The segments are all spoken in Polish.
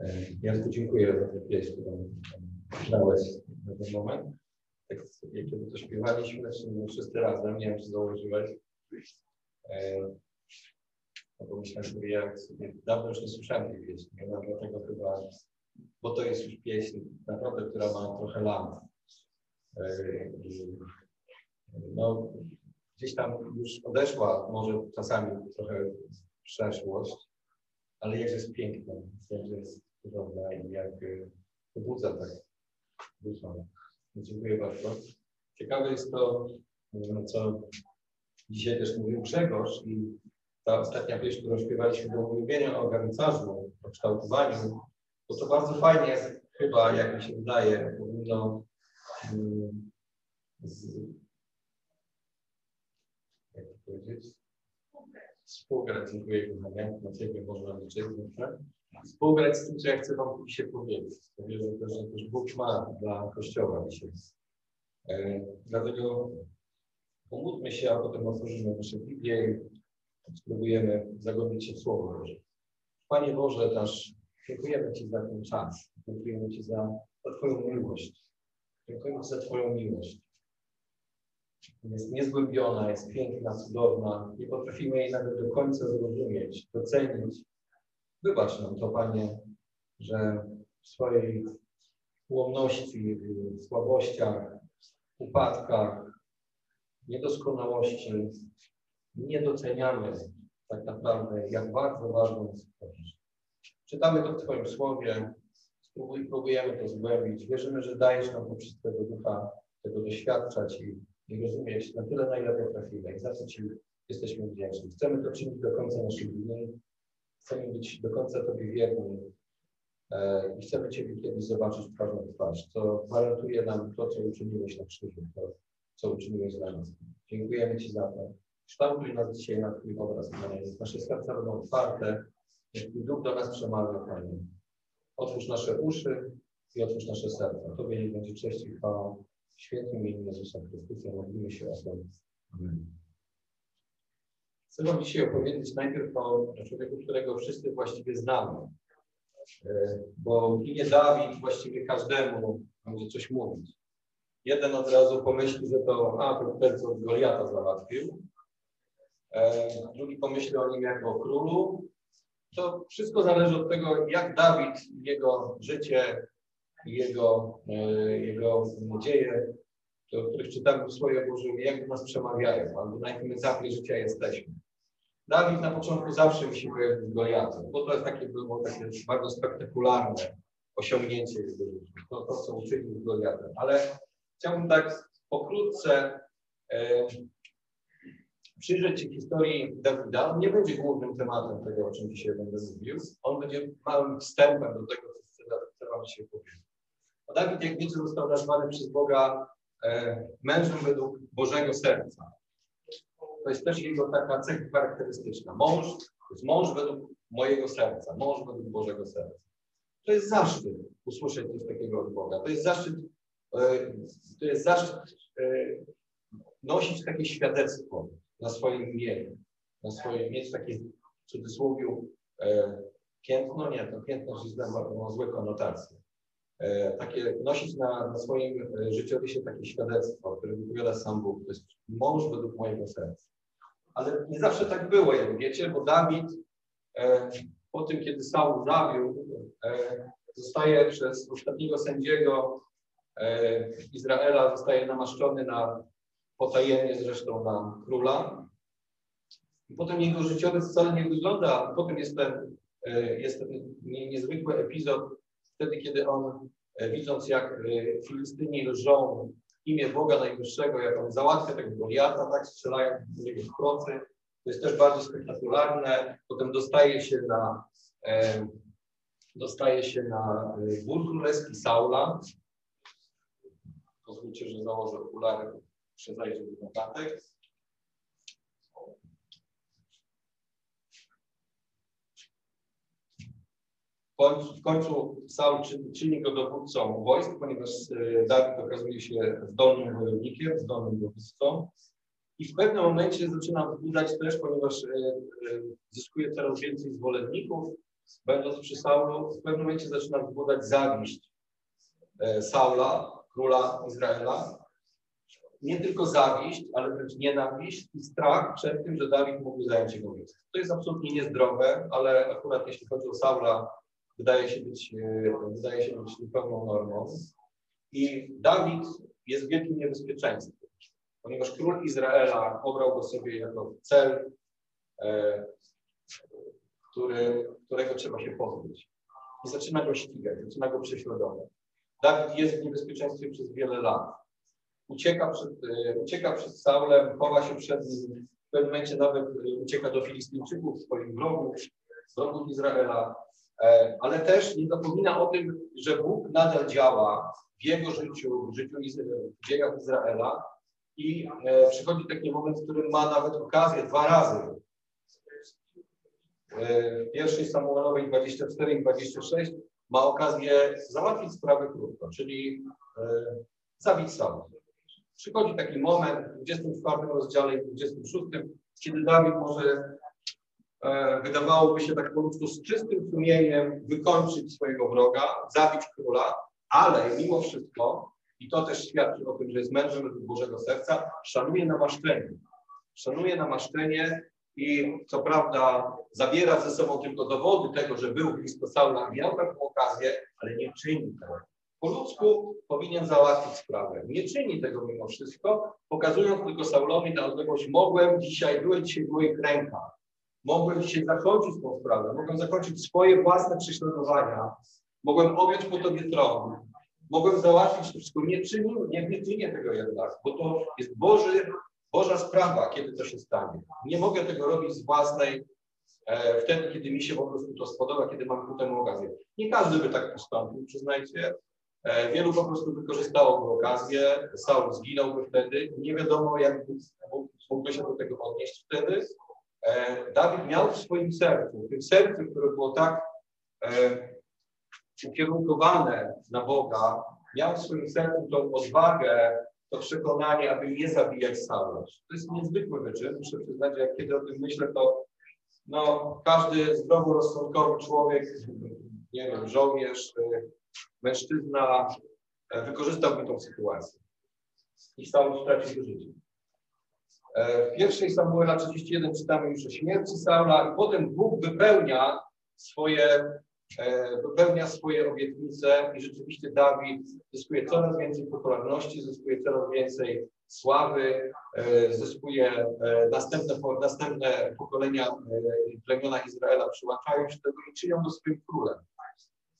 E, Janku, dziękuję za tę pieśń, którą dałeś na ten moment. Tak, kiedy to śpiewaliśmy, wszyscy razem, nie wiem, czy założyłeś. E, no pomyślałem sobie, jak sobie, dawno już nie słyszałem tej pieśni, no, dlatego chyba, bo to jest już pieśń naprawdę, która ma trochę lat. E, no, gdzieś tam już odeszła, może czasami trochę przeszłość, ale jak jest piękna, jak jest cudowna i jak e, pobudza tak duszą. Dziękuję bardzo. Ciekawe jest to, co dzisiaj też mówił Grzegorz i ta ostatnia pieśń, którą śpiewaliśmy do ulubienia o garncarzu, o kształtowaniu, bo to bardzo fajnie chyba, jak mi się wydaje, powinno um, z, jak to powiedzieć? Współgrać, dziękuję na Ciebie można liczyć, dobrze? Współgrać z tym, co ja chcę Wam dzisiaj powiedzieć. Wierzę też, że też Bóg ma dla Kościoła dzisiaj. E, dlatego pomódlmy się, a potem otworzymy nasze Biblię i spróbujemy zagłębić się w Słowo Boże. Panie Boże, nasz, dziękujemy Ci za ten czas. Dziękujemy Ci za, za Twoją miłość. Dziękujemy za Twoją miłość. Jest niezgłębiona, jest piękna, cudowna. Nie potrafimy jej nawet do końca zrozumieć, docenić. Wybacz nam to, Panie, że w swojej ułomności, w słabościach, upadkach, niedoskonałości nie doceniamy tak naprawdę, jak bardzo ważną jest. Czytamy to w Twoim Słowie, spróbuj, próbujemy to zgłębić. Wierzymy, że dajesz nam poprzez tego ducha tego doświadczać i, i rozumieć na tyle, na ile potrafimy i za co Ci jesteśmy wdzięczni. Chcemy to czynić do końca naszych dni. Chcemy być do końca Tobie wierni e, i chcemy Ciebie kiedyś zobaczyć twarz na twarz, co gwarantuje nam to, co uczyniłeś na krzyżu, to, co uczyniłeś dla nas. Dziękujemy Ci za to. Kształtuj nas dzisiaj na Twój obraz, Panie. Nasze serca będą otwarte, niech duch do nas przemawia, Panie. Otwórz nasze uszy i otwórz nasze serca. Tobie niech będzie cześć i chwała w świętym imieniu Jezusa Chrystusa. Modlimy się o to. Amen. Chcę Wam dzisiaj opowiedzieć najpierw o człowieku, którego wszyscy właściwie znamy. E, bo imię Dawid właściwie każdemu będzie coś mówić. Jeden od razu pomyśli, że to, a, to ten, co Goliata załatwił. E, drugi pomyśli o nim jako o królu. To wszystko zależy od tego, jak Dawid, jego życie, jego, e, jego dzieje, o których czytamy w Słowie Bożym, jak do nas przemawiają, albo na jakim etapie życia jesteśmy. Dawid na początku zawsze musi kojarzyć z Goliatem, bo to jest takie, było takie bardzo spektakularne osiągnięcie to, to co uczynił z Goliatem. Ale chciałbym tak pokrótce e, przyjrzeć się historii Dawida. Nie będzie głównym tematem tego, o czym dzisiaj będę mówił. On będzie małym wstępem do tego, co chcę Wam dzisiaj powiedzieć. A Dawid, jak wiecie, został nazwany przez Boga e, mężem według Bożego serca. To jest też jego taka cecha charakterystyczna. Mąż, to jest mąż według mojego serca, mąż według Bożego serca. To jest zaszczyt usłyszeć coś takiego od Boga. To jest zaszczyt, e, to jest zaszczyt e, nosić takie świadectwo na swoim imieniu, na swoim, mieć takie w cudzysłowie e, piętno, nie, to piętno jest ma złe konotacje. E, takie nosić na, na swoim e, życiorysie takie świadectwo, które wypowiada sam Bóg. To jest mąż według mojego serca. Ale nie zawsze tak było, jak wiecie, bo Dawid e, po tym, kiedy Saul zawiódł, e, zostaje przez ostatniego sędziego e, Izraela, zostaje namaszczony na potajemnie zresztą na króla. I potem jego życiorys wcale nie wygląda, potem jest ten, e, jest ten niezwykły epizod, wtedy kiedy on, e, widząc jak e, Filistyni lżą imię Boga Najwyższego, jak on załatwia tego Goliata, tak strzelają do niego w procy, to jest też bardzo spektakularne. Potem dostaje się na, e, dostaje się na dwór królewski Saula. Pozwólcie, że założę okulary, muszę zajrzeć do notatek. W końcu Saul czyni go dowódcą wojsk, ponieważ e, Dawid okazuje się zdolnym wojownikiem, zdolnym dowódcą. I w pewnym momencie zaczyna wzbudzać też, ponieważ e, e, zyskuje coraz więcej zwolenników, będąc przy Saulu, w pewnym momencie zaczyna wzbudzać zawiść Saula, króla Izraela. Nie tylko zawiść, ale wręcz nienawiść i strach przed tym, że Dawid mógł zająć jego miejsce. To jest absolutnie niezdrowe, ale akurat jeśli chodzi o Saula, wydaje się być, e, wydaje się być pełną normą. I Dawid jest w wielkim niebezpieczeństwie, ponieważ król Izraela obrał go sobie jako cel, e, który, którego trzeba się pozbyć. I zaczyna go ścigać, zaczyna go prześladować. Dawid jest w niebezpieczeństwie przez wiele lat. Ucieka przed, e, ucieka przed Saulem, chowa się przed nim, w pewnym momencie nawet ucieka do Filistyńczyków, swoich wrogów, wrogów Izraela, ale też nie zapomina o tym, że Bóg nadal działa w jego życiu, w życiu w dziejach Izraela i przychodzi taki moment, w którym ma nawet okazję dwa razy w pierwszej Samuelowej 24 i 26 ma okazję załatwić sprawę krótko, czyli zabić Saula. Przychodzi taki moment w 24 rozdziale i 26, kiedy Dawid może, e, wydawałoby się tak po ludzku, z czystym sumieniem wykończyć swojego wroga, zabić króla, ale mimo wszystko, i to też świadczy o tym, że jest mężem Bożego Serca, szanuje namaszczenie. Szanuje namaszczenie i co prawda zabiera ze sobą tylko dowody tego, że był blisko Saula i miał taką okazję, ale nie czyni tego. Po ludzku powinien załatwić sprawę. Nie czyni tego mimo wszystko, pokazując tylko Saulowi na odległość, mogłem dzisiaj, byłem dzisiaj w moich rękach, mogłem dzisiaj zakończyć tą sprawę, mogłem zakończyć swoje własne prześladowania, mogłem objąć po tobie tron, mogłem załatwić to wszystko. Nie czynię, nie, nie czynię tego jednak, bo to jest Boży, Boża sprawa, kiedy to się stanie. Nie mogę tego robić z własnej, e, wtedy, kiedy mi się po prostu to spodoba, kiedy mam ku temu okazję. Nie każdy by tak postąpił, przyznajcie, E, wielu po prostu wykorzystało okazję, Saul zginąłby wtedy, nie wiadomo jak mógłby się do tego odnieść wtedy. E, Dawid miał w swoim sercu, w tym sercu, które było tak e, ukierunkowane na Boga, miał w swoim sercu tą odwagę, to przekonanie, aby nie zabijać Saula. To jest niezwykły wyczyn. Muszę przyznać, że jak kiedy o tym myślę, to no, każdy zdroworozsądkowy człowiek, nie wiem, żołnierz, mężczyzna e, wykorzystałby tą sytuację i Saul stracił życie. E, w pierwszej Samuela 31 czytamy już o śmierci Saula i potem Bóg wypełnia swoje, e, wypełnia swoje obietnice i rzeczywiście Dawid zyskuje coraz więcej popularności, zyskuje coraz więcej sławy, zyskuje następne, następne pokolenia plemiona Izraela przyłączają się do tego i czynią go swoim królem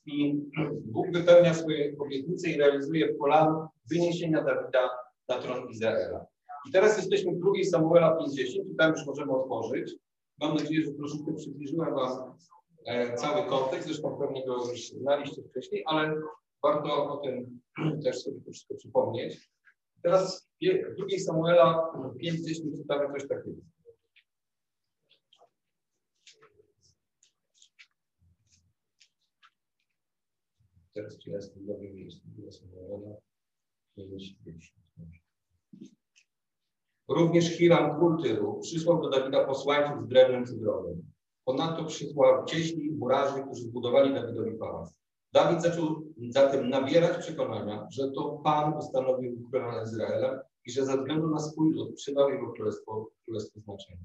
i Bóg wypełnia swoje obietnice i realizuje plan wyniesienia Dawida na tron Izraela. I teraz jesteśmy w drugiej Samuela 50 i tam już możemy otworzyć. Mam nadzieję, że troszeczkę przybliżyłem Wam e, cały kontekst, zresztą pewnie go już znaliście wcześniej, ale warto o tym też sobie to wszystko przypomnieć. Teraz w drugiej Samuela 50 czytamy coś takiego. Teraz czy jestem w dobrym miejscu? Również Hiram król Tyru przysłał do Dawida posłańców z drewnem cydrowym. Ponadto przysłał cieśli murarzy, którzy zbudowali Dawidowi pałac. Dawid zaczął zatem nabierać przekonania, że to Pan ustanowił królem nad Izraelem i że ze względu na swój lud przydał jego królestwo, królestwo znaczenie.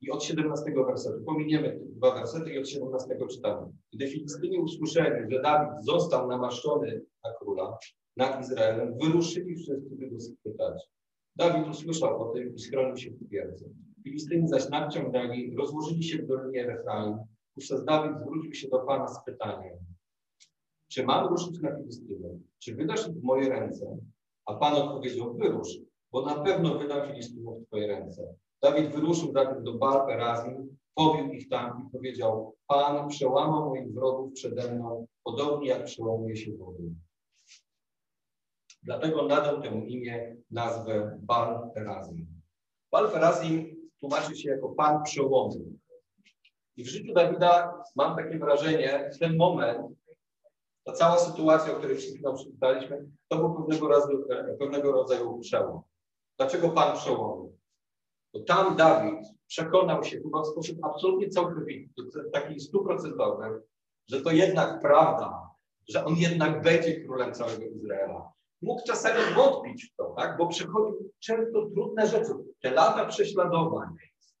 I od 17 wersetu, pominiemy dwa wersety i od 17 czytamy. Gdy Filistyni usłyszeli, że Dawid został namaszczony na króla nad Izraelem, wyruszyli wszyscy, by go spytać. Dawid usłyszał o tym i schronił się w twierdzy. Filistyni zaś nadciągnęli, rozłożyli się w Dolinie Refraim. Wówczas Dawid zwrócił się do Pana z pytaniem. Czy mam ruszyć na Filistynę? Czy wydasz ich w moje ręce? A Pan odpowiedział, wyrusz, bo na pewno wydam Filistynów w Twoje ręce. Dawid wyruszył zatem do Baal Perazim, pobił ich tam i powiedział, Pan przełamał moich wrogów przede mną, podobnie jak przełamuje się wody. Dlatego nadał temu imię nazwę. Baal Perazim tłumaczy się jako Pan przełomu. I w życiu Dawida mam takie wrażenie, ten moment, ta cała sytuacja, o której przed chwilą przeczytaliśmy, to był pewnego, razu, pewnego rodzaju przełom. Dlaczego Pan przełomu? To tam Dawid przekonał się chyba w sposób absolutnie całkowity, taki stuprocentowy, że to jednak prawda, że on jednak będzie królem całego Izraela. Mógł czasami wątpić w to, tak? bo przychodził często trudne rzeczy. Te lata prześladowań,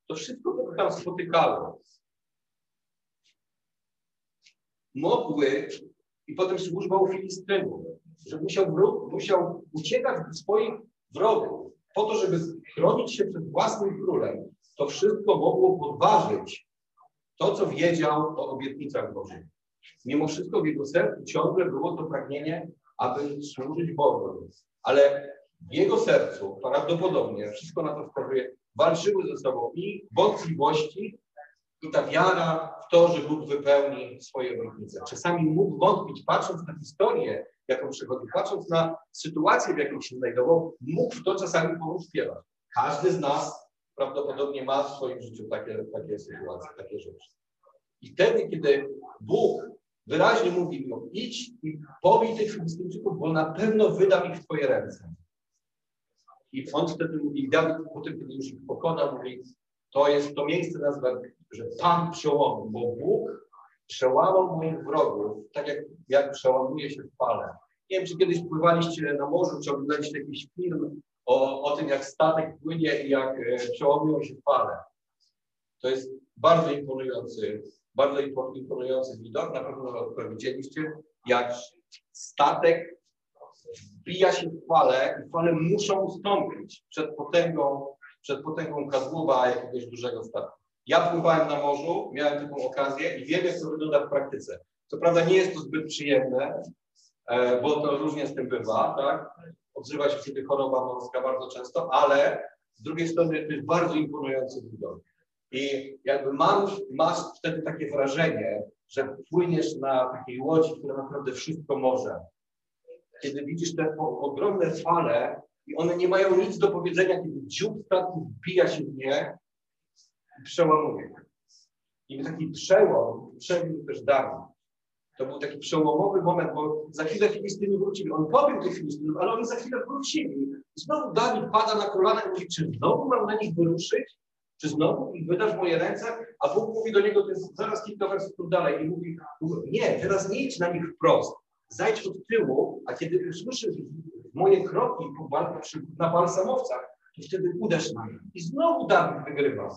to wszystko to tam spotykało. Mogły, i potem służba u Filistynów, że musiał, musiał uciekać do swoich wrogów po to, żeby chronić się przed własnym królem. To wszystko mogło podważyć to, co wiedział o obietnicach Bożych. Mimo wszystko w jego sercu ciągle było to pragnienie, aby służyć Bogu. Ale w jego sercu prawdopodobnie, wszystko na to wskazuje, walczyły ze sobą i wątpliwości, i ta wiara w to, że Bóg wypełni swoje obietnice. Czasami mógł wątpić, patrząc na historię, jaką przychodził, patrząc na sytuację, w jakiej się znajdował, mógł w to czasami powątpiewać. Każdy z nas prawdopodobnie ma w swoim życiu takie, takie sytuacje, takie rzeczy. I wtedy, kiedy Bóg wyraźnie mówi mu, idź i pobij tych Filistyńczyków, bo na pewno wydam ich w twoje ręce. I on wtedy mówi, Dawid po tym, kiedy już ich pokonał, mówi, to jest to miejsce nazwa, że Pan przełomu, bo Bóg przełamał moich wrogów, tak jak, jak przełamuje się w fale. Nie wiem, czy kiedyś pływaliście na morzu, czy oglądaliście jakiś film o, o tym, jak statek płynie i jak e, przełamują się fale. To jest bardzo imponujący, bardzo imponujący widok. Na pewno widzieliście, jak statek wbija się w fale i fale muszą ustąpić przed potęgą, przed potęgą kadłuba jakiegoś dużego statku. Ja pływałem na morzu, miałem taką okazję i wiem, jak to wygląda w praktyce. Co prawda nie jest to zbyt przyjemne, e, bo to różnie z tym bywa, tak? Odzywa się wtedy choroba morska bardzo często, ale z drugiej strony to jest bardzo imponujący widok. I jakby mam, masz wtedy takie wrażenie, że płyniesz na takiej łodzi, która naprawdę wszystko może. Kiedy widzisz te ogromne fale i one nie mają nic do powiedzenia, kiedy dziób statku wbija się w nie i przełamuje. I taki przełom przebił też Dawid. To był taki przełomowy moment, bo za chwilę Filistyni wrócili. On pobił tych Filistynów, ale oni za chwilę wrócili. Znowu Dawid pada na kolana i mówi, czy znowu mam na nich wyruszyć? Czy znowu wydasz moje ręce? A Bóg mówi do niego, to jest zaraz kilka wersów dalej i mówi, nie, teraz nie idź na nich wprost. Zajdź od tyłu, a kiedy usłyszysz moje kroki na balsamowcach, to wtedy uderz na nich. I znowu Dawid wygrywa.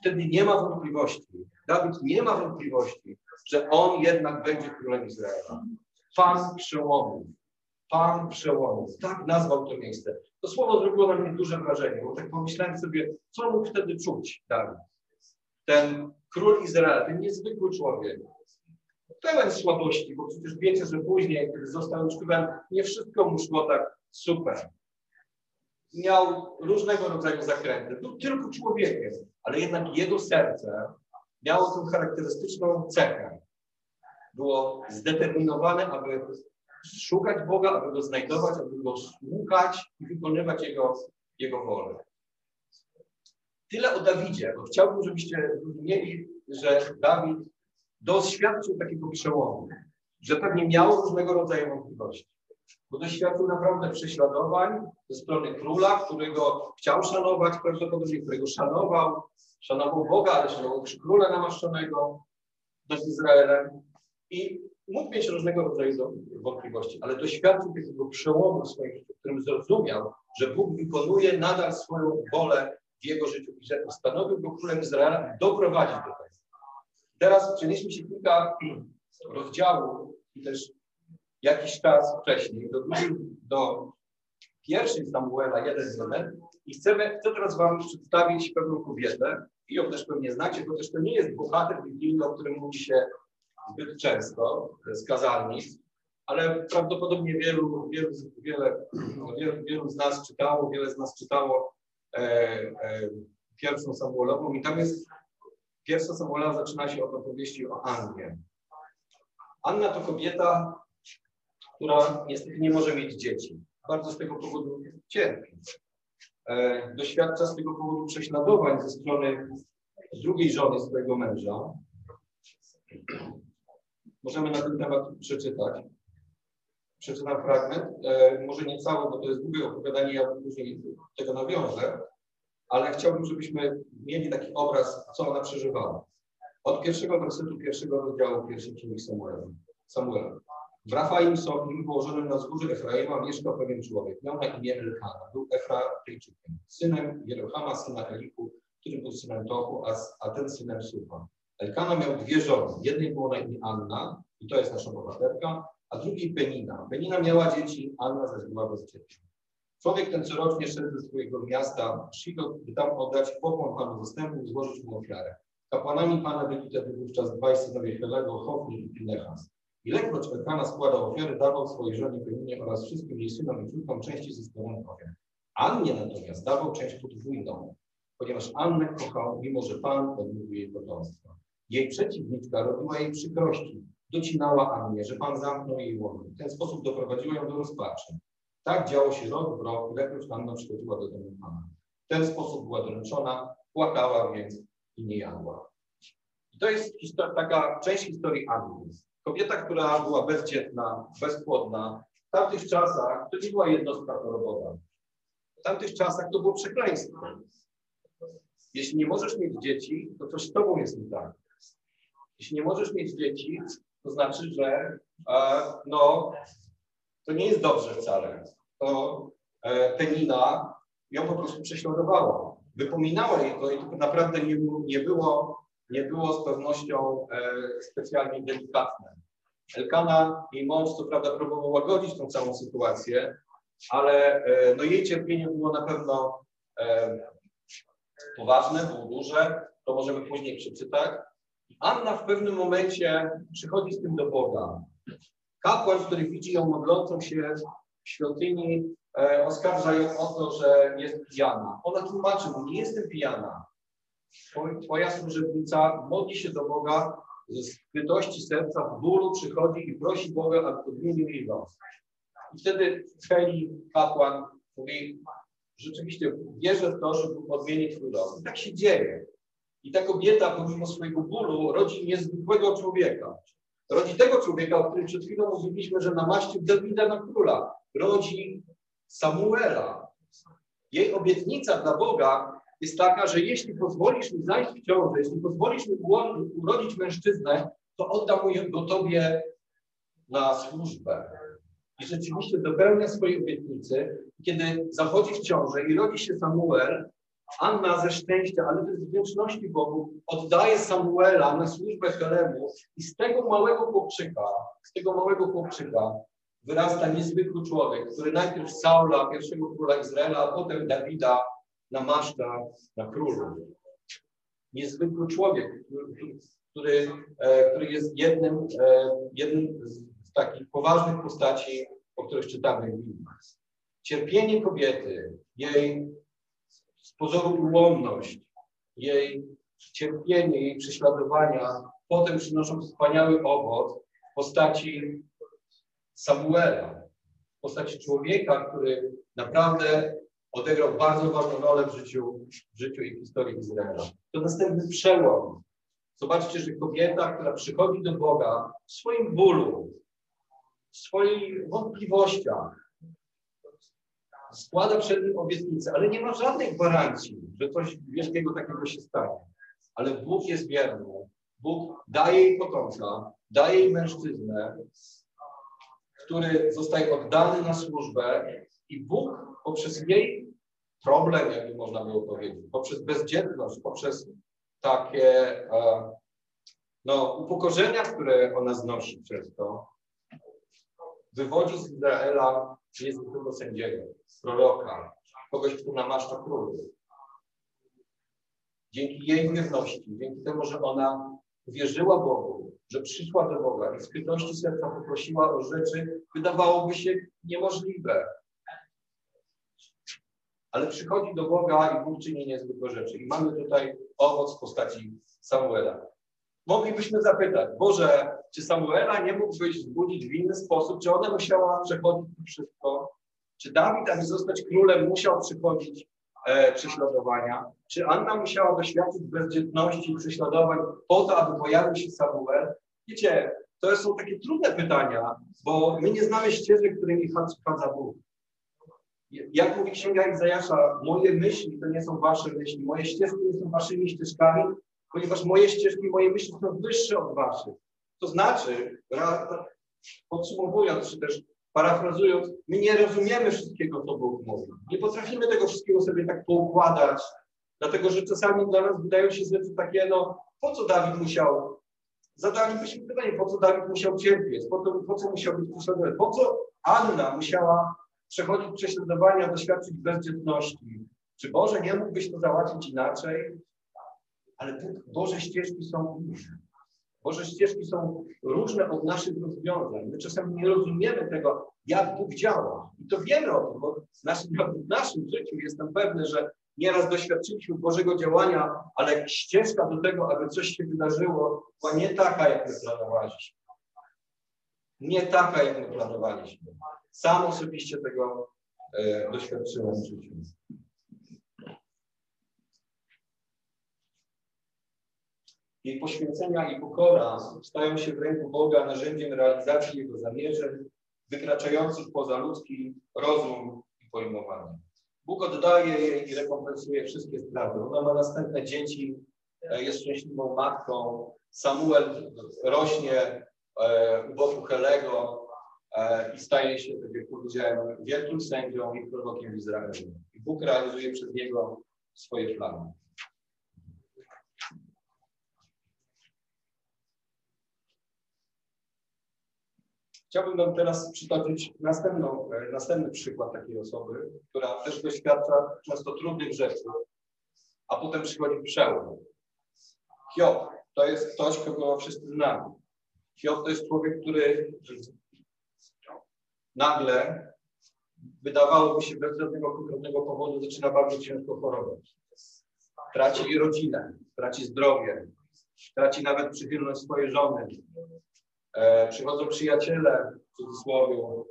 Wtedy nie ma wątpliwości. Dawid nie ma wątpliwości, że on jednak będzie królem Izraela. Pan przełomów. Pan przełomów. Tak nazwał to miejsce. To słowo zrobiło na mnie duże wrażenie, bo tak pomyślałem sobie, co mógł wtedy czuć Dawid. Ten król Izraela, ten niezwykły człowiek, pełen słabości, bo przecież wiecie, że później, kiedy został już królem, nie wszystko mu szło tak super. Miał różnego rodzaju zakręty. Był tylko człowiekiem, ale jednak jego serce miało tę charakterystyczną cechę. Było zdeterminowane, aby szukać Boga, aby go znajdować, aby go słuchać i wykonywać jego, jego wolę. Tyle o Dawidzie, bo chciałbym, żebyście zrozumieli, że Dawid doświadczył takiego przełomu, że pewnie miał różnego rodzaju wątpliwości, bo doświadczył naprawdę prześladowań ze strony króla, którego chciał szanować, prawdopodobnie którego szanował, szanował Boga, ale szanował króla namaszczonego nad Izraelem i mógł mieć różnego rodzaju wątpliwości, ale doświadczył takiego przełomu w swoim życiu, w którym zrozumiał, że Bóg wykonuje nadal swoją wolę w jego życiu i że postanowił go królem Izraela doprowadzić do tego. Teraz przenieśmy się kilka rozdziałów i też jakiś czas wcześniej do, do pierwszej Samuela 1.1 i chcemy, chcę teraz Wam przedstawić pewną kobietę i ją też pewnie znacie, bo też to nie jest bohater biblijny, o którym mówi się zbyt często z kazalnic, ale prawdopodobnie wielu, wielu, wiele, wielu, wielu z nas czytało, wiele z nas czytało e, e, pierwszą Samuelową i tam jest Pierwsza Samuela zaczyna się od opowieści o Annie. Anna to kobieta, która niestety nie może mieć dzieci. Bardzo z tego powodu cierpi. E, doświadcza z tego powodu prześladowań ze strony drugiej żony swojego męża. Możemy na ten temat przeczytać. Przeczytam fragment, e, może nie cały, bo to jest długie opowiadanie, ja później tego nawiążę. ale chciałbym, żebyśmy mieli taki obraz, co ona przeżywała. Od pierwszego wersetu pierwszego rozdziału pierwszej księgi Samuela. Samuela. W Rafaim Sochim, położonym na wzgórzu Efraima, mieszkał pewien człowiek. Miał na imię Elkana. Był Efratyjczykiem, synem Jerohama, syna Eliku, który był synem Tochu, a, a ten synem Sufa. Elkana miał dwie żony. Jednej było na imię Anna, i to jest nasza bohaterka, a drugiej Penina. Penina miała dzieci, Anna zaś była bezdzietna. Człowiek ten corocznie szedł ze swojego miasta Shiloh, by tam oddać pokłon Panu zastępu i złożyć mu ofiarę. Kapłanami Pana byli wtedy wówczas dwaj synowie Helego, Hofni i Pinechas. Ilekroć Elkana składał ofiary, dawał swojej żonie Peninie oraz wszystkim jej synom i córkom części ze składanych ofiar. Annie natomiast dawał część podwójną, ponieważ Annę kochał, mimo że Pan odmówił jej potomstwa. Jej przeciwniczka robiła jej przykrości, docinała Annie, że Pan zamknął jej łono. W ten sposób doprowadziła ją do rozpaczy. Tak działo się rok w rok, ilekroć Anna przychodziła do domu Pana. W ten sposób była doręczona, płakała więc i nie jadła. I to jest taka część historii Anny. Kobieta, która była bezdzietna, bezpłodna, w tamtych czasach to nie była jednostka chorobowa. W tamtych czasach to było przekleństwo. Jeśli nie możesz mieć dzieci, to coś z tobą jest nie tak. Jeśli nie możesz mieć dzieci, to znaczy, że e, no, to nie jest dobrze wcale. To e, Penina ją po prostu prześladowała. Wypominała jej to i to naprawdę nie, nie, było, nie było z pewnością e, specjalnie delikatne. Elkana, jej mąż, co prawda, próbował łagodzić tą całą sytuację, ale e, no, jej cierpienie było na pewno e, poważne, było duże. To możemy później przeczytać. Anna w pewnym momencie przychodzi z tym do Boga. Kapłan, który widzi ją modlącą się w świątyni, e, oskarża ją o to, że jest pijana. Ona tłumaczy mu, nie jestem pijana. Twoja służebnica modli się do Boga ze skrytości serca, w bólu przychodzi i prosi Boga, aby odmienił jej los. I wtedy Heli, kapłan, mówi, rzeczywiście wierzę w to, że Bóg odmieni twój los. I tak się dzieje. I ta kobieta, pomimo swojego bólu, rodzi niezwykłego człowieka. Rodzi tego człowieka, o którym przed chwilą mówiliśmy, że namaścił Dawida na króla. Rodzi Samuela. Jej obietnica dla Boga jest taka, że jeśli pozwolisz mi zajść w ciążę, jeśli pozwolisz mi urodzić mężczyznę, to oddam go Tobie na służbę. I rzeczywiście dopełnia swojej obietnicy. Kiedy zachodzi w ciążę i rodzi się Samuel, Anna ze szczęścia, ale też z wdzięczności Bogu oddaje Samuela na służbę Helemu i z tego małego chłopczyka, z tego małego chłopczyka wyrasta niezwykły człowiek, który najpierw Saula, pierwszego króla Izraela, a potem Dawida namaszcza na królu. Niezwykły człowiek, który, e, który jest jednym, e, jednym z takich poważnych postaci, o których czytamy w Biblii. Cierpienie kobiety, jej z pozoru ułomność, jej cierpienie, jej prześladowania, potem przynoszą wspaniały owoc w postaci Samuela, w postaci człowieka, który naprawdę odegrał bardzo ważną rolę w życiu, w życiu i historii Izraela. To następny przełom. Zobaczcie, że kobieta, która przychodzi do Boga w swoim bólu, w swoich wątpliwościach, składa przed nim obietnicę, ale nie ma żadnej gwarancji, że coś wielkiego takiego się stanie. Ale Bóg jest wierny. Bóg daje jej potomka, daje jej mężczyznę, który zostaje oddany na służbę i Bóg poprzez jej problem, jakby można było powiedzieć, poprzez bezdzietność, poprzez takie e, no, upokorzenia, które ona znosi przez to, wywodzi z Izraela niezwykłego sędziego, proroka, kogoś, kto namaszcza królów. Dzięki jej wierności, dzięki temu, że ona wierzyła Bogu, że przyszła do Boga i z skrytości serca poprosiła o rzeczy, wydawałoby się niemożliwe. Ale przychodzi do Boga i Bóg czyni niezwykłe rzeczy. I mamy tutaj owoc w postaci Samuela. Moglibyśmy zapytać, Boże, czy Samuela nie mógłbyś wzbudzić w inny sposób? Czy ona musiała przechodzić wszystko? Czy Dawid, aby zostać królem, musiał przychodzić e, prześladowania? Czy Anna musiała doświadczyć bezdzietności i prześladowań po to, aby pojawił się Samuel? Wiecie, to są takie trudne pytania, bo my nie znamy ścieżek, którymi chadza Bóg. Jak mówi Księga Izajasza, moje myśli to nie są wasze myśli, moje ścieżki nie są waszymi ścieżkami, ponieważ moje ścieżki, moje myśli są wyższe od waszych. To znaczy, podsumowując, czy też parafrazując, my nie rozumiemy wszystkiego, co Bóg mówi. Nie potrafimy tego wszystkiego sobie tak poukładać, dlatego że czasami dla nas wydają się rzeczy takie, no, po co Dawid musiał, zadalibyśmy pytanie, po co Dawid musiał cierpieć, po, to, po co musiał być prześladowany, po co Anna musiała przechodzić prześladowania, doświadczyć bezdzietności. Czy Boże nie mógłbyś to załatwić inaczej? Ale Boże ścieżki są inne. Boże ścieżki są różne od naszych rozwiązań. My czasami nie rozumiemy tego, jak Bóg działa. I to wiemy o tym, bo w naszym, w naszym życiu jestem pewny, że nieraz doświadczyliśmy Bożego działania, ale ścieżka do tego, aby coś się wydarzyło, była nie taka, jak my planowaliśmy. Nie taka, jak my planowaliśmy. Sam osobiście tego e, doświadczyłem w życiu. Jej poświęcenia i pokora stają się w ręku Boga narzędziem realizacji Jego zamierzeń, wykraczających poza ludzki rozum i pojmowanie. Bóg oddaje jej i rekompensuje wszystkie straty. Ona ma następne dzieci, e, jest szczęśliwą matką. Samuel rośnie e, u boku Helego e, i staje się, tak jak powiedziałem, wielkim sędzią i prorokiem w Izraelu. I Bóg realizuje przez niego swoje plany. Chciałbym Wam teraz przytoczyć następną, e, następny przykład takiej osoby, która też doświadcza często trudnych rzeczy, a potem przychodzi przełom. Hiob to jest ktoś, kogo wszyscy znamy. Hiob to jest człowiek, który nagle wydawałoby się bez żadnego konkretnego powodu zaczyna bardzo ciężko chorować. Traci rodzinę, traci zdrowie, traci nawet przychylność swojej żony, E, przychodzą przyjaciele, w cudzysłowie,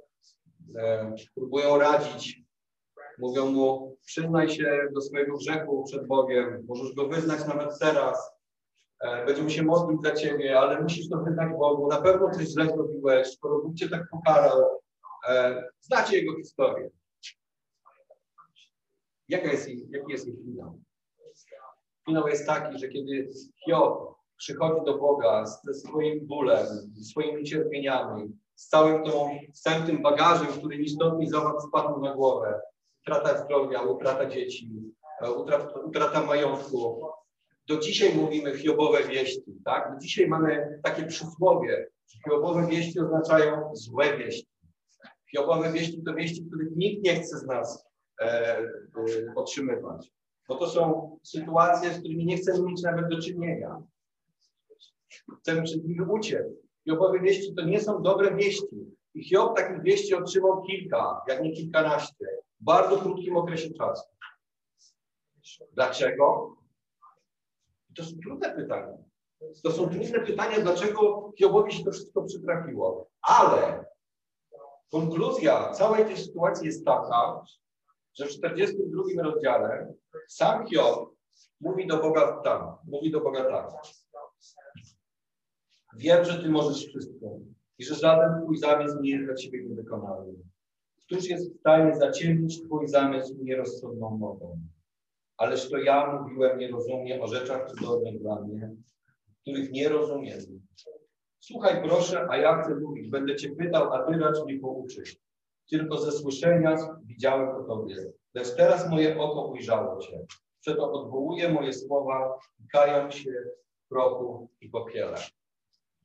e, próbują radzić, mówią mu, przyznaj się do swojego grzechu przed Bogiem, możesz go wyznać nawet teraz, e, będziemy się modlić za ciebie, ale musisz to wyznać Bogu, na pewno coś źle zrobiłeś, skoro Bóg cię tak pokarał. E, znacie jego historię. Jaka jest, jaki jest jej finał? Finał jest taki, że kiedy Hiob przychodzi do Boga ze swoim bólem, swoimi cierpieniami, z całym, tą, z całym tym bagażem, który ni stąd, ni spadł na głowę. Utrata zdrowia, utrata dzieci, e, utrata, utrata majątku. Do dzisiaj mówimy hiobowe wieści, tak? Do dzisiaj mamy takie przysłowie, że hiobowe wieści oznaczają złe wieści. Hiobowe wieści to wieści, których nikt nie chce z nas e, e, otrzymywać. Bo to są sytuacje, z którymi nie chcemy mieć nawet do czynienia. Chcemy przed nimi uciec. Hiobowe wieści to nie są dobre wieści. I Hiob takich wieści otrzymał kilka, jak nie kilkanaście, w bardzo krótkim okresie czasu. Dlaczego? To są trudne pytania. To są trudne pytania, dlaczego Hiobowi się to wszystko przytrafiło. Ale konkluzja całej tej sytuacji jest taka, że w 42 rozdziale sam Hiob mówi do Boga tak, mówi do Boga tak. Wiem, że Ty możesz wszystko i że żaden Twój zamysł nie jest dla Ciebie niewykonały. Któż jest w stanie zaciemnić Twój zamysł nierozsądną mową? Ależ to ja mówiłem nierozumnie o rzeczach cudownych dla mnie, których nie rozumiem. Słuchaj proszę, a ja chcę mówić. Będę Cię pytał, a Ty racz mnie pouczyć. Tylko ze słyszenia widziałem o Tobie. Lecz teraz moje oko ujrzało Cię. Przeto odwołuję moje słowa kają się w prochu i popiele.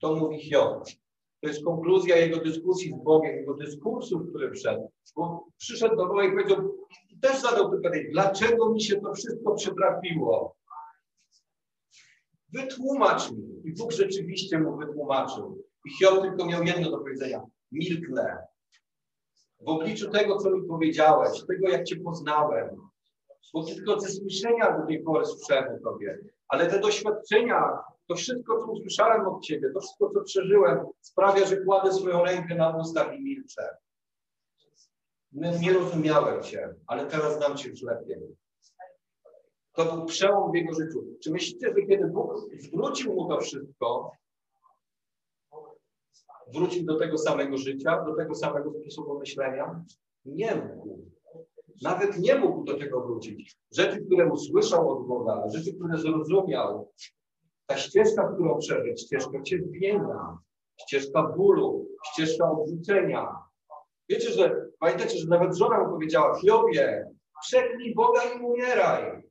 To mówi Hiob. To jest konkluzja jego dyskusji z Bogiem, jego dyskursu, który wszedł. Bo przyszedł do Boga i powiedział, też zadał pytanie, dlaczego mi się to wszystko przytrafiło? Wytłumacz mi. I Bóg rzeczywiście mu wytłumaczył. I Hiob tylko miał jedno do powiedzenia. Milknę. W obliczu tego, co mi powiedziałeś, tego, jak Cię poznałem, bo tylko ze słyszenia do tej pory o Tobie, ale te doświadczenia, to wszystko, co usłyszałem od Ciebie, to wszystko, co przeżyłem, sprawia, że kładę swoją rękę na ustach i milczę. Nie rozumiałem Cię, ale teraz znam Cię już lepiej. To był przełom w jego życiu. Czy myślicie, że kiedy Bóg zwrócił mu to wszystko, wrócił do tego samego życia, do tego samego sposobu myślenia? Nie mógł. Nawet nie mógł do tego wrócić. Rzeczy, które usłyszał od Boga, rzeczy, które zrozumiał. Ta ścieżka, którą przeszedł, ścieżka cierpienia, ścieżka bólu, ścieżka odrzucenia. Wiecie, że pamiętacie, że nawet żona mu powiedziała, Hiobie, przeklij Boga i umieraj.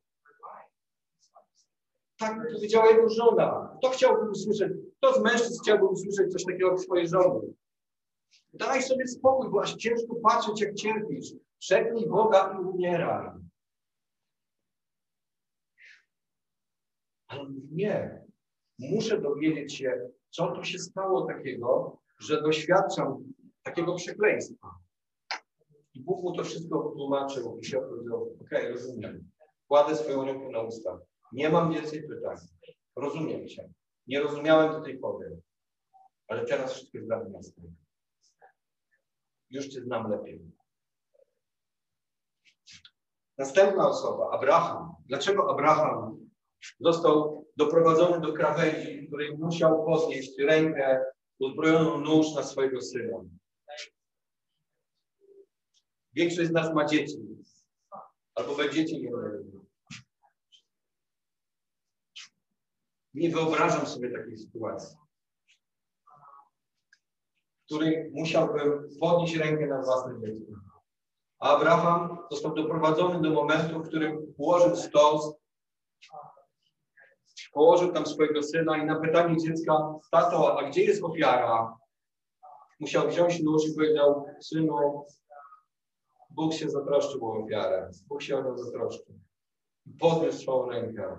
Tak powiedziała jego żona. Kto chciałby usłyszeć, kto z mężczyzn chciałby usłyszeć coś takiego od swojej żony? Daj sobie spokój, bo aż ciężko patrzeć, jak cierpisz. Przeklij Boga i umieraj. Ale nie. Muszę dowiedzieć się, co tu się stało takiego, że doświadczam takiego przekleństwa. I Bóg mu to wszystko wytłumaczył i się powiedział, okej, rozumiem. Kładę swoją rękę na usta. Nie mam więcej pytań. Rozumiem Cię. Nie rozumiałem do tej pory. Ale teraz wszystko jest dla mnie jasne. Już Cię znam lepiej. Następna osoba, Abraham. Dlaczego Abraham został doprowadzony do krawędzi, w której musiał podnieść rękę uzbrojoną nóż na swojego syna? Większość z nas ma dzieci. Albo będziecie mieli. Nie wyobrażam sobie takiej sytuacji, w której musiałbym podnieść rękę na własne dziecko. A Abraham został doprowadzony do momentu, w którym położył stos, położył tam swojego syna i na pytanie dziecka, tato, a gdzie jest ofiara? Musiał wziąć nóż i powiedział, synu, Bóg się zatroszczył o ofiarę. Bóg się o nią zatroszczył. Podniósł swoją rękę.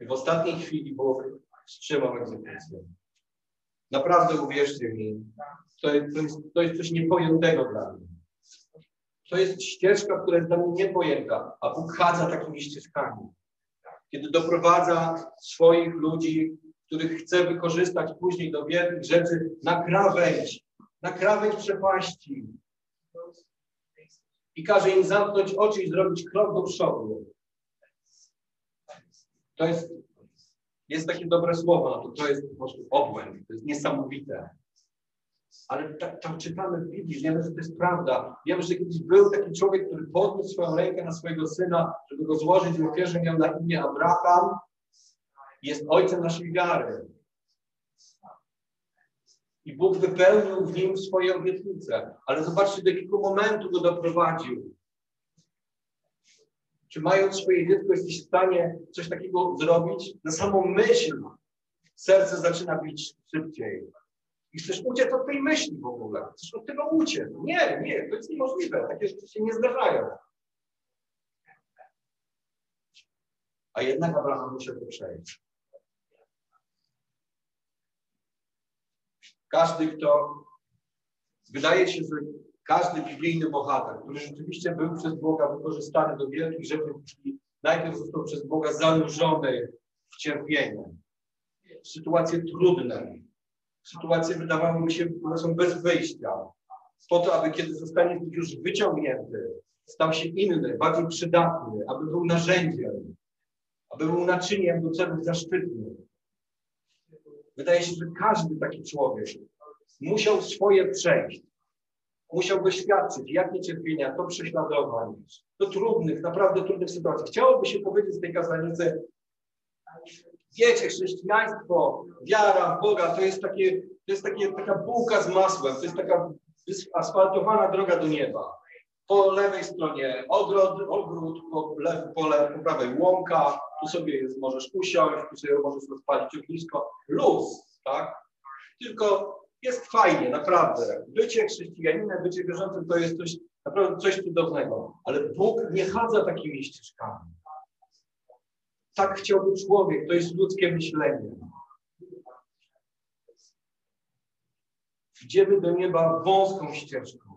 I w ostatniej chwili Bóg wstrzymał egzekucję. Naprawdę uwierzcie mi, to jest, to jest, to jest coś niepojętego dla mnie. To jest ścieżka, która jest dla mnie niepojęta, a Bóg chadza takimi ścieżkami. Kiedy doprowadza swoich ludzi, których chce wykorzystać później do wielkich rzeczy, na krawędź, na krawędź przepaści. I każe im zamknąć oczy i zrobić krok do przodu. To jest, jest takie dobre słowo, no to, to jest po prostu obłęd, to jest niesamowite. Ale tak czytamy w Biblii, wiemy, że to jest prawda. Wiemy, że kiedyś był taki człowiek, który podniósł swoją rękę na swojego syna, żeby go złożyć w ofierze, miał na imię Abraham. Jest ojcem naszej wiary. I Bóg wypełnił w nim swoje obietnice. Ale zobaczcie, do jakiego momentu go doprowadził. Czy mając swoje dziecko jesteś w stanie coś takiego zrobić? Na samą myśl serce zaczyna bić szybciej. I chcesz uciec od tej myśli w ogóle. Chcesz od tego uciec. Nie, nie, to jest niemożliwe. Takie rzeczy się nie zdarzają. A jednak Abraham musiał to przejść. Każdy, kto wydaje się, że każdy biblijny bohater, który rzeczywiście był przez Boga wykorzystany do wielkich rzeczy, najpierw został przez Boga zanurzony w cierpienie, w sytuacje trudne, sytuacje wydawały mi się, które są bez wyjścia, po to, aby kiedy zostanie już wyciągnięty, stał się inny, bardziej przydatny, aby był narzędziem, aby był naczyniem do celów zaszczytnych. Wydaje się, że każdy taki człowiek musiał swoje przejść, musiał doświadczyć, jakie cierpienia, to prześladowań, do trudnych, naprawdę trudnych sytuacji. Chciałoby się powiedzieć z tej kazanicy, wiecie, chrześcijaństwo, wiara w Boga to jest, takie, to jest takie, taka bułka z masłem, to jest taka asfaltowana droga do nieba. Po lewej stronie ogród, ogród po, lew, po, lew, po prawej łąka, tu sobie jest, możesz usiąść, tu sobie możesz rozpalić ognisko. Luz, tak? Tylko jest fajnie, naprawdę. Bycie chrześcijaninem, bycie wierzącym to jest coś, naprawdę coś cudownego. Ale Bóg nie chadza takimi ścieżkami. Tak chciałby człowiek, to jest ludzkie myślenie. Idziemy do nieba wąską ścieżką,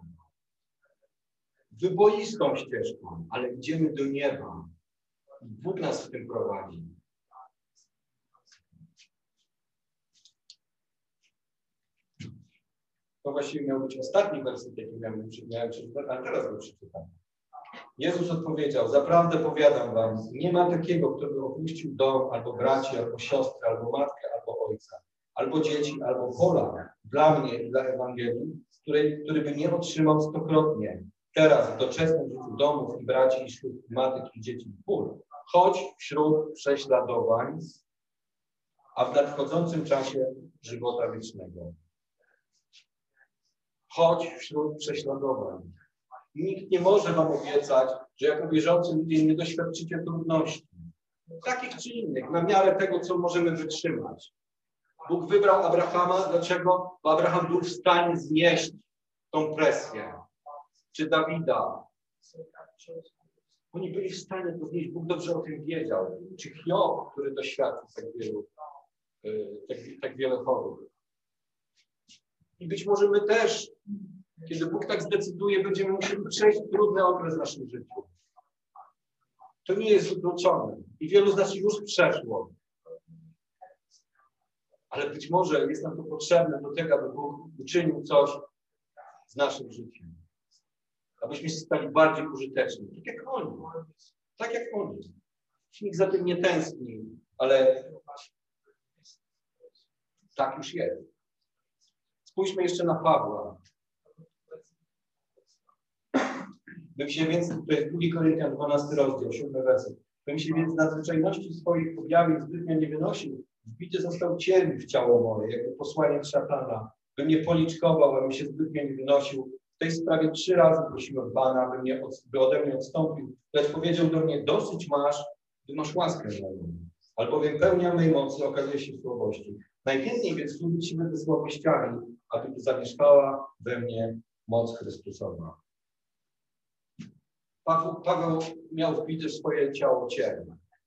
wyboistą ścieżką, ale idziemy do nieba. Bóg nas w tym prowadzi. To właściwie miał być ostatni werset, jaki miałem, miałem przeczytać, ale teraz go przeczytam. Jezus odpowiedział, zaprawdę powiadam wam, nie ma takiego, kto by opuścił dom, albo braci, albo siostrę, albo matkę, albo ojca, albo dzieci, albo pola dla mnie i dla Ewangelii, który, który by nie otrzymał stokrotnie teraz w doczesnym życiu domów i braci i ślub matek i dzieci ból, choć wśród prześladowań, a w nadchodzącym czasie żywota wiecznego. Choć wśród prześladowań. Nikt nie może wam obiecać, że jako wierzący ludzie nie doświadczycie trudności. Takich czy innych, na miarę tego, co możemy wytrzymać. Bóg wybrał Abrahama. Dlaczego? Bo Abraham był w stanie znieść tą presję. Czy Dawida. Oni byli w stanie to znieść. Bóg dobrze o tym wiedział. Czy Hiob, który doświadczył tak wielu, y, tak, tak wiele chorób. I być może my też, kiedy Bóg tak zdecyduje, będziemy musieli przejść trudny okres w naszym życiu. To nie jest wykluczone. I wielu z nas już przeszło. Ale być może jest nam to potrzebne do tego, aby Bóg uczynił coś z naszym życiem. Abyśmy stali bardziej użyteczni. Tak jak oni. Tak jak oni. Nikt za tym nie tęskni, ale tak już jest. Spójrzmy jeszcze na Pawła. Bym się więc, to jest 2 Koryntian 12 rozdział, 7 werset. Bym się więc nadzwyczajności swoich objawień zbytnio nie wynosił. Wbity został cień w ciało moje, jako posłaniec szatana. Bym nie policzkował, abym się zbytnio nie wynosił. W tej sprawie trzy razy prosiłem Pana, by, mnie, by ode mnie odstąpił. Lecz powiedział do mnie, dosyć masz, ty masz łaskę moją. Albowiem pełnia mej mocy okazuje się słabości. Najchętniej więc służyć się będę słabościami, aby zamieszkała we mnie moc Chrystusowa. Paweł, Paweł miał wbite w swoje ciało cień.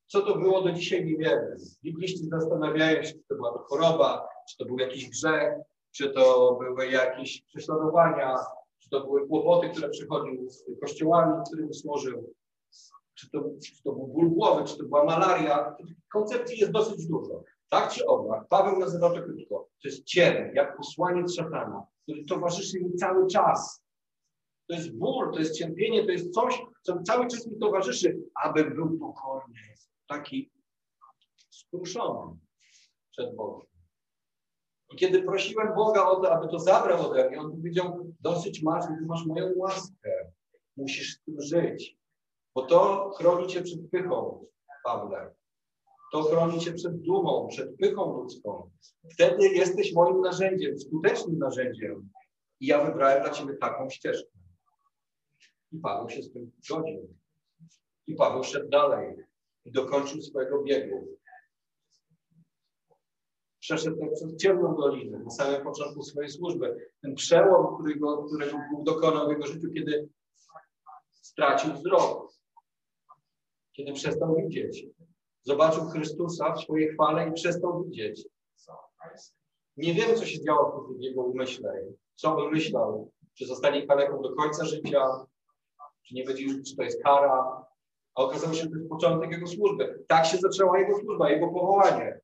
Co to było, do dzisiaj nie wiemy. Bibliści zastanawiają się, czy to była choroba, czy to był jakiś grzech, czy to były jakieś prześladowania, czy to były kłopoty, które przychodziły z kościołami, którym służył, czy to, czy to był ból głowy, czy to była malaria. Koncepcji jest dosyć dużo. Tak czy owak, Paweł nazywa to krótko. To jest cień, jak posłaniec szatana, który towarzyszy mi cały czas. To jest ból, to jest cierpienie, to jest coś, co cały czas mi towarzyszy, aby był pokorny, taki skruszony przed Bogiem. I kiedy prosiłem Boga o to, aby to zabrał ode mnie, on powiedział, dosyć masz, masz moją łaskę. Musisz z tym żyć. Bo to chroni cię przed pychą, Pawle. To chroni cię przed dumą, przed pychą ludzką. Wtedy jesteś moim narzędziem, skutecznym narzędziem. I ja wybrałem dla ciebie taką ścieżkę. I Paweł się z tym zgodził. I Paweł szedł dalej i dokończył swojego biegu. Przeszedł przez ciemną dolinę na samym początku swojej służby. Ten przełom, którego, którego Bóg dokonał w jego życiu, kiedy stracił wzrok, kiedy przestał widzieć. Zobaczył Chrystusa w swojej chwale i przestał widzieć. Nie wiem, co się działo w jego umyśle, co on myślał, czy zostanie kaleką do końca życia, czy nie już, czy to jest kara. A okazało się, że to jest początek jego służby. Tak się zaczęła jego służba, jego powołanie.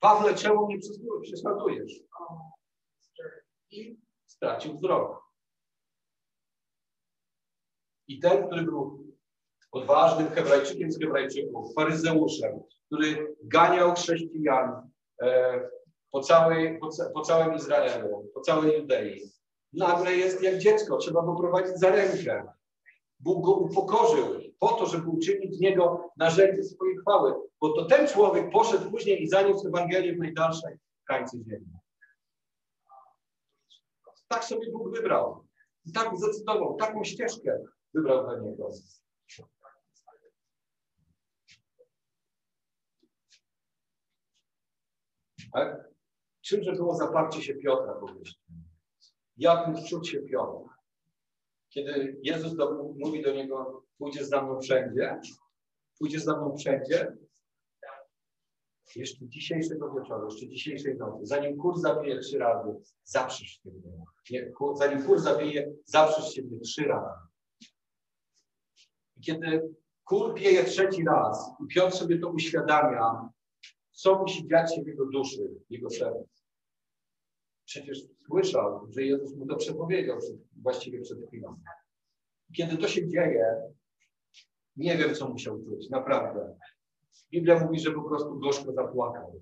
Pawle, czemu mnie prześladujesz? I stracił wzrok. I ten, który był odważnym Hebrajczykiem z Hebrajczyków, faryzeuszem, który ganiał chrześcijan e, po, całej, po, po całym Izraelu, po całej Judei, nagle jest jak dziecko, trzeba go prowadzić za rękę. Bóg go upokorzył po to, żeby uczynić z niego narzędzie swojej chwały. Bo to ten człowiek poszedł później i zaniósł Ewangelię w najdalszej krańcu ziemi. Tak sobie Bóg wybrał. I tak zdecydował, taką ścieżkę wybrał dla niego. Tak? Czymże było zaparcie się Piotra? Jak czuć się Piotr? Kiedy Jezus do, mówi do niego, pójdziesz za mną wszędzie, pójdziesz za mną wszędzie, jeszcze dzisiejszego wieczoru, jeszcze dzisiejszej nocy, zanim kur zawieje trzy razy, zaprzesz się mnie. Nie, kur, zanim kur zawieje, zaprzesz się mnie trzy razy. I kiedy kur pieje trzeci raz i Piotr sobie to uświadamia, co musi dziać się w jego duszy, w jego sercu. Przecież słyszał, że Jezus mu to przepowiedział właściwie przed chwilą. Kiedy to się dzieje, nie wiem, co musiał czuć, naprawdę. Biblia mówi, że po prostu gorzko zapłakał.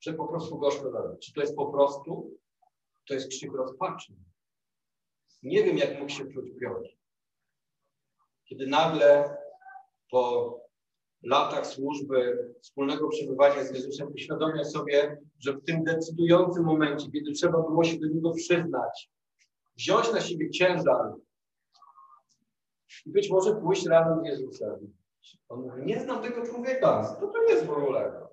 Że po prostu gorzko zapłakał. Czy to jest po prostu? To jest krzyk rozpaczy. Nie wiem, jak mógł się czuć Piotr. Kiedy nagle po latach służby, wspólnego przebywania z Jezusem uświadomia sobie, że w tym decydującym momencie, kiedy trzeba było się do Niego przyznać, wziąć na siebie ciężar i być może pójść razem z Jezusem. On mówi, nie znam tego człowieka, co to jest w ogóle?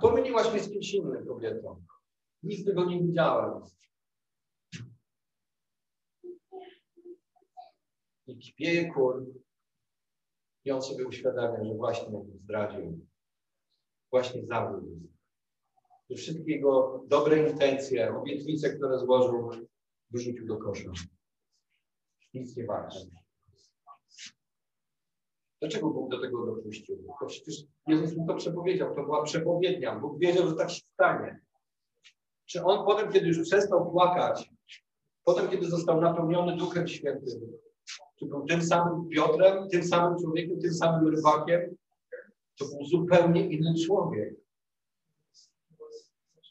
Pomyliłaś mnie z kimś innym kobietą. Nic tego nie widziałem. I kipieje kur. I on sobie uświadamia, że właśnie zdradził. Właśnie zawiódł. Że wszystkie jego dobre intencje, obietnice, które złożył, wyrzucił do kosza. Nic nie warte. Dlaczego Bóg do tego dopuścił? Bo przecież Jezus mu to przepowiedział, to była przepowiednia. Bóg wiedział, że tak się stanie. Czy on potem, kiedy już przestał płakać, potem, kiedy został napełniony Duchem Świętym, czy był tym samym Piotrem, tym samym człowiekiem, tym samym rybakiem, to był zupełnie inny człowiek.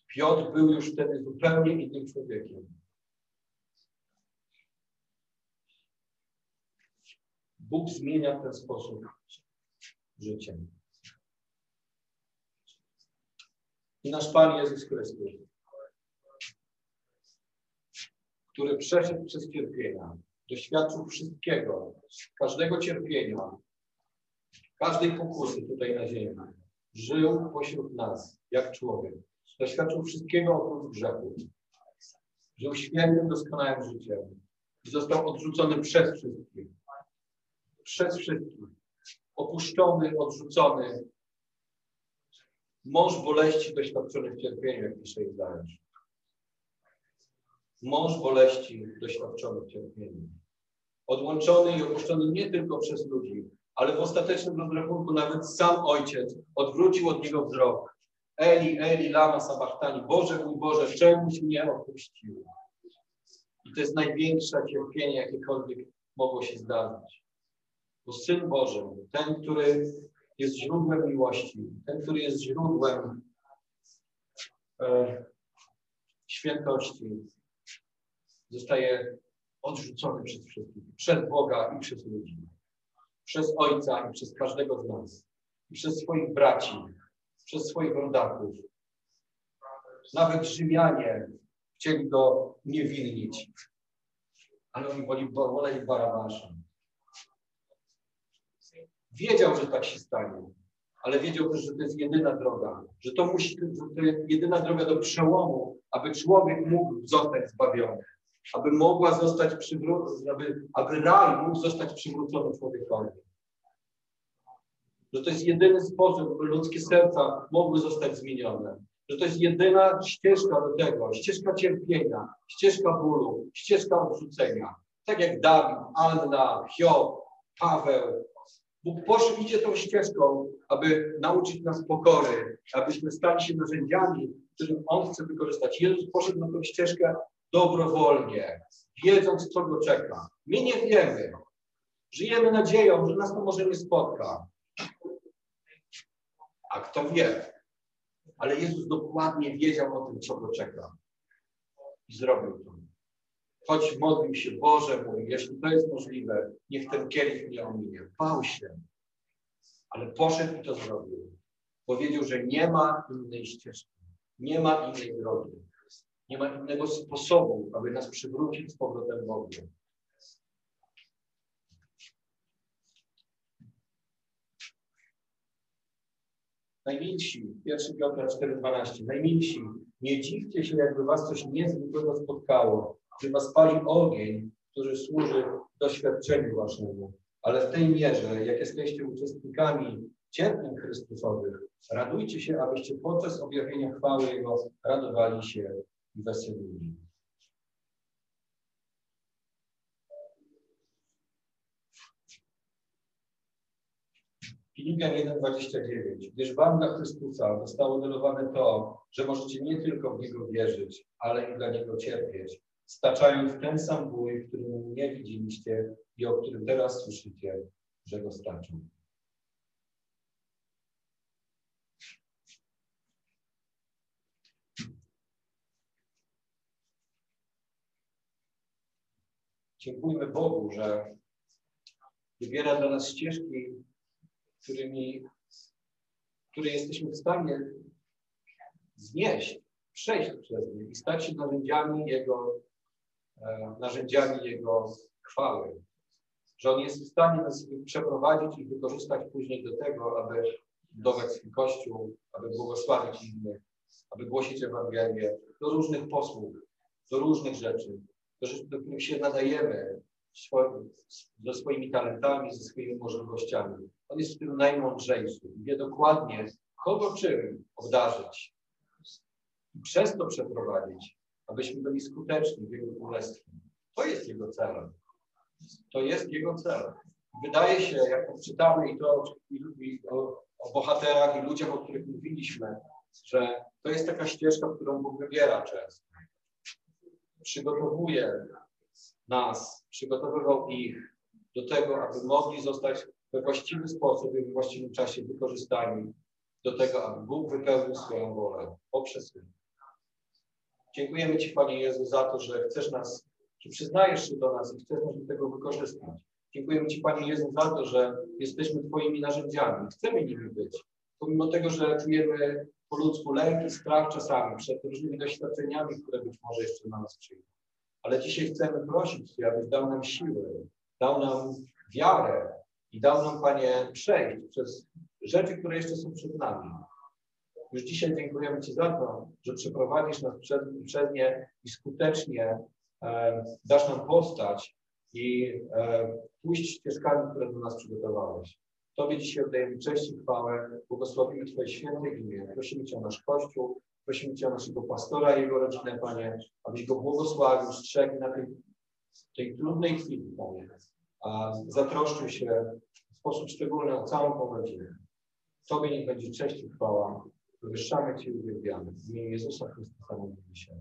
Piotr był już wtedy zupełnie innym człowiekiem. Bóg zmienia ten sposób życie. I nasz Pan Jezus Chrystus, który przeszedł przez cierpienia, doświadczył wszystkiego, każdego cierpienia, każdej pokusy tutaj na ziemi. Żył pośród nas, jak człowiek. Doświadczył wszystkiego oprócz grzechu. Żył świętym, doskonałym życiem. I został odrzucony przez wszystkich. Przez wszystkich. Opuszczony, odrzucony. Mąż boleści doświadczony w cierpieniu, jak pisze Izajasz. Mąż boleści doświadczony w cierpieniu. Odłączony i opuszczony nie tylko przez ludzi, ale w ostatecznym rozrachunku nawet sam ojciec odwrócił od niego wzrok. Eli, Eli, lama sabachtani. Boże mój Boże, czemuś mnie opuścił? I to jest największe cierpienie, jakiekolwiek mogło się zdarzyć. Bo Syn Boży, ten, który jest źródłem miłości, ten, który jest źródłem e, świętości, zostaje odrzucony przez wszystkich, przez Boga i przez ludzi, przez Ojca i przez każdego z nas, i przez swoich braci, przez swoich rodaków. Nawet Rzymianie chcieli go niewinnić, ale oni woli, woleli Barabasza. Wiedział, że tak się stanie, ale wiedział też, że to jest jedyna droga, że to musi, że to jest jedyna droga do przełomu, aby człowiek mógł zostać zbawiony aby mogła zostać przywrócona, aby, aby raj mógł zostać przywrócony człowiekowi. Że to jest jedyny sposób, by ludzkie serca mogły zostać zmienione. Że to jest jedyna ścieżka do tego, ścieżka cierpienia, ścieżka bólu, ścieżka odrzucenia. Tak jak Dawid, Anna, Hiob, Paweł. Bóg poszedł, idzie tą ścieżką, aby nauczyć nas pokory, abyśmy stali się narzędziami, którym On chce wykorzystać. Jezus poszedł na tą ścieżkę dobrowolnie, wiedząc, co go czeka. My nie wiemy. Żyjemy nadzieją, że nas to może nie spotka. A kto wie? Ale Jezus dokładnie wiedział o tym, co go czeka. I zrobił to. Choć modlił się, Boże mój, jeśli to jest możliwe, niech ten kielich mnie ominie. Bał się. Ale poszedł i to zrobił. Powiedział, że nie ma innej ścieżki. Nie ma innej drogi. Nie ma innego sposobu, aby nas przywrócić z powrotem Bogu. Najmilsi, 1 Piotra 4,12. Najmilsi, nie dziwcie się, jakby was coś niezwykłego spotkało, gdy was pali ogień, który służy doświadczeniu waszemu. Ale w tej mierze, jak jesteście uczestnikami cierpień Chrystusowych, radujcie się, abyście podczas objawienia chwały Jego radowali się i. Filipian 1,29. Gdyż wam dla Chrystusa zostało darowane to, że możecie nie tylko w Niego wierzyć, ale i dla Niego cierpieć, staczając ten sam bój, którym nie widzieliście i o którym teraz słyszycie, że go staczą. Dziękujmy Bogu, że wybiera dla nas ścieżki, którymi, które jesteśmy w stanie znieść, przejść przez nie i stać się narzędziami Jego, e, narzędziami Jego chwały. Że On jest w stanie nas przeprowadzić i wykorzystać później do tego, aby budować swój Kościół, aby błogosławić innych, aby głosić Ewangelię do różnych posług, do różnych rzeczy, do rzeczy, do których się nadajemy ze swoimi talentami, ze swoimi możliwościami. On jest w tym najmądrzejszy. Wie dokładnie, kogo czym obdarzyć i przez to przeprowadzić, abyśmy byli skuteczni w Jego królestwie. To jest Jego celem. To jest Jego cel. Wydaje się, jak czytamy i to i, i o, o bohaterach i ludziach, o których mówiliśmy, że to jest taka ścieżka, którą Bóg wybiera często. Przygotowuje nas, przygotowywał ich do tego, aby mogli zostać we właściwy sposób i we właściwym czasie wykorzystani do tego, aby Bóg wypełnił swoją wolę poprzez nich. Dziękujemy Ci, Panie Jezu, za to, że chcesz nas, że przyznajesz się do nas i chcesz nas do tego wykorzystać. Dziękujemy Ci, Panie Jezu, za to, że jesteśmy Twoimi narzędziami. Chcemy nimi być. Pomimo tego, że czujemy po ludzku lęk i strach czasami przed różnymi doświadczeniami, które być może jeszcze na nas przyjdą. Ale dzisiaj chcemy prosić Cię, abyś dał nam siłę, dał nam wiarę i dał nam, Panie, przejść przez rzeczy, które jeszcze są przed nami. Już dzisiaj dziękujemy Ci za to, że przeprowadzisz nas przed, przed nie i skutecznie e, dasz nam postać i e, pójść ścieżkami, które do nas przygotowałeś. Tobie dzisiaj oddajemy cześć i chwałę, błogosławimy Twoje święte imię. Prosimy Cię o nasz Kościół, prosimy Cię o naszego pastora i jego rodzinę, Panie, abyś go błogosławił, strzegł na tej, tej trudnej chwili, Panie. A zatroszczył się w sposób szczególny o całą tą rodzinę. Tobie niech będzie cześć i chwała. Wywyższamy Cię i uwielbiamy. W imieniu Jezusa Chrystusa mówimy się.